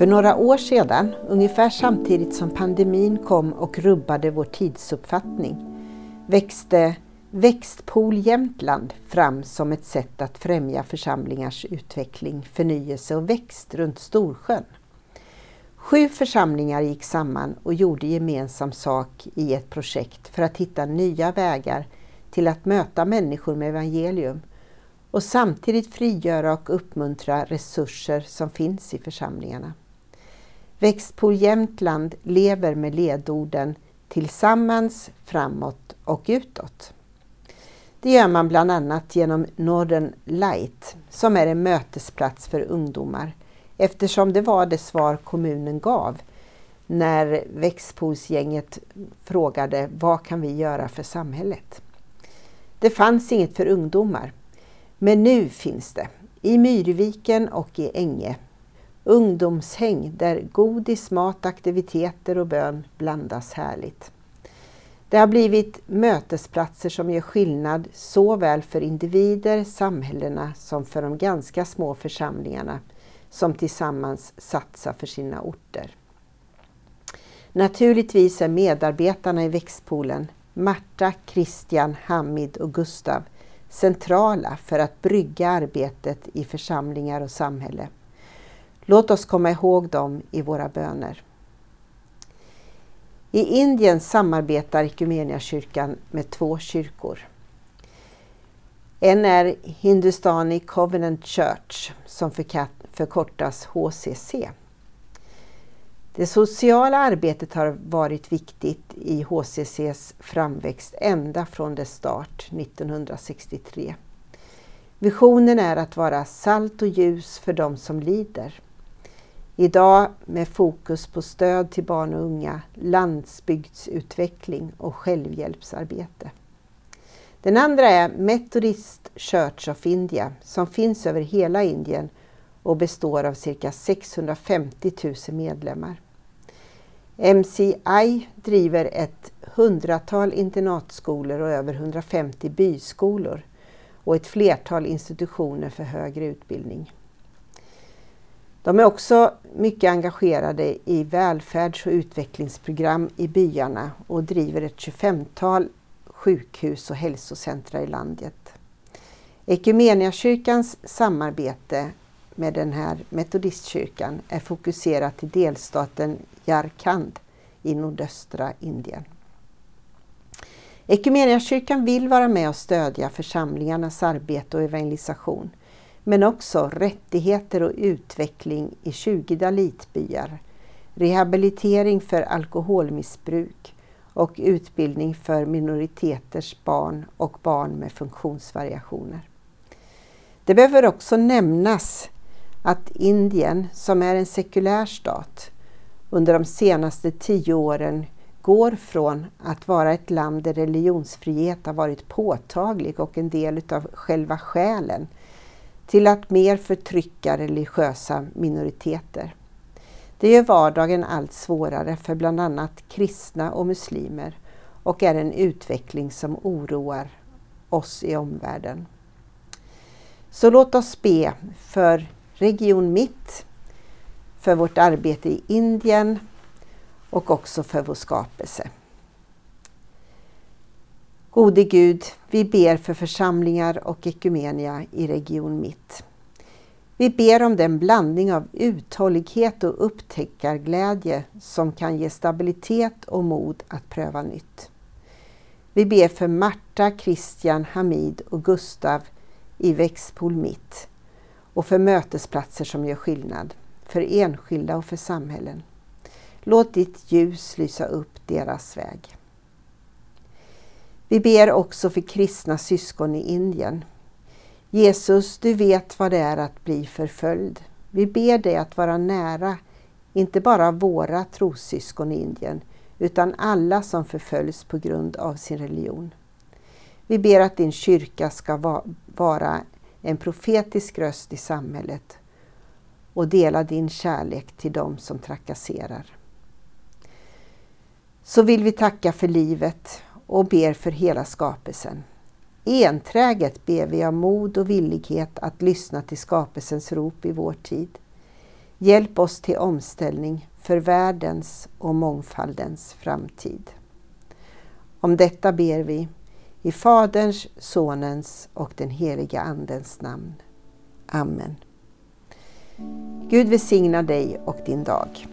För några år sedan, ungefär samtidigt som pandemin kom och rubbade vår tidsuppfattning, växte Växtpool Jämtland fram som ett sätt att främja församlingars utveckling, förnyelse och växt runt Storsjön. Sju församlingar gick samman och gjorde gemensam sak i ett projekt för att hitta nya vägar till att möta människor med evangelium och samtidigt frigöra och uppmuntra resurser som finns i församlingarna. Växtpool Jämtland lever med ledorden Tillsammans, framåt och utåt. Det gör man bland annat genom Northern Light som är en mötesplats för ungdomar eftersom det var det svar kommunen gav när växtpolsgänget frågade vad kan vi göra för samhället. Det fanns inget för ungdomar, men nu finns det i Myrviken och i Änge ungdomshäng där godis, mat, aktiviteter och bön blandas härligt. Det har blivit mötesplatser som gör skillnad såväl för individer, samhällena som för de ganska små församlingarna som tillsammans satsar för sina orter. Naturligtvis är medarbetarna i växtpoolen Marta, Christian, Hamid och Gustav centrala för att brygga arbetet i församlingar och samhälle. Låt oss komma ihåg dem i våra böner. I Indien samarbetar Equmeniakyrkan med två kyrkor. En är Hindustani Covenant Church som förkortas HCC. Det sociala arbetet har varit viktigt i HCCs framväxt ända från dess start 1963. Visionen är att vara salt och ljus för de som lider. Idag med fokus på stöd till barn och unga, landsbygdsutveckling och självhjälpsarbete. Den andra är Methodist Church of India som finns över hela Indien och består av cirka 650 000 medlemmar. MCI driver ett hundratal internatskolor och över 150 byskolor och ett flertal institutioner för högre utbildning. De är också mycket engagerade i välfärds och utvecklingsprogram i byarna och driver ett 25-tal sjukhus och hälsocentra i landet. Ekumeniakyrkans samarbete med den här metodistkyrkan är fokuserat till delstaten Jharkhand i nordöstra Indien. Ekumeniakyrkan vill vara med och stödja församlingarnas arbete och evangelisation men också rättigheter och utveckling i 20 dalitbyar, rehabilitering för alkoholmissbruk och utbildning för minoriteters barn och barn med funktionsvariationer. Det behöver också nämnas att Indien, som är en sekulär stat, under de senaste tio åren går från att vara ett land där religionsfrihet har varit påtaglig och en del av själva själen till att mer förtrycka religiösa minoriteter. Det gör vardagen allt svårare för bland annat kristna och muslimer och är en utveckling som oroar oss i omvärlden. Så låt oss be för Region Mitt, för vårt arbete i Indien och också för vår skapelse. Gode Gud, vi ber för församlingar och ekumenia i Region Mitt. Vi ber om den blandning av uthållighet och upptäckarglädje som kan ge stabilitet och mod att pröva nytt. Vi ber för Marta, Christian, Hamid och Gustav i Växtpool Mitt och för mötesplatser som gör skillnad, för enskilda och för samhällen. Låt ditt ljus lysa upp deras väg. Vi ber också för kristna syskon i Indien. Jesus, du vet vad det är att bli förföljd. Vi ber dig att vara nära, inte bara våra trossyskon i Indien, utan alla som förföljs på grund av sin religion. Vi ber att din kyrka ska vara en profetisk röst i samhället och dela din kärlek till dem som trakasserar. Så vill vi tacka för livet och ber för hela skapelsen. Enträget ber vi om mod och villighet att lyssna till skapelsens rop i vår tid. Hjälp oss till omställning för världens och mångfaldens framtid. Om detta ber vi i Faderns, Sonens och den heliga Andens namn. Amen. Gud välsigna dig och din dag.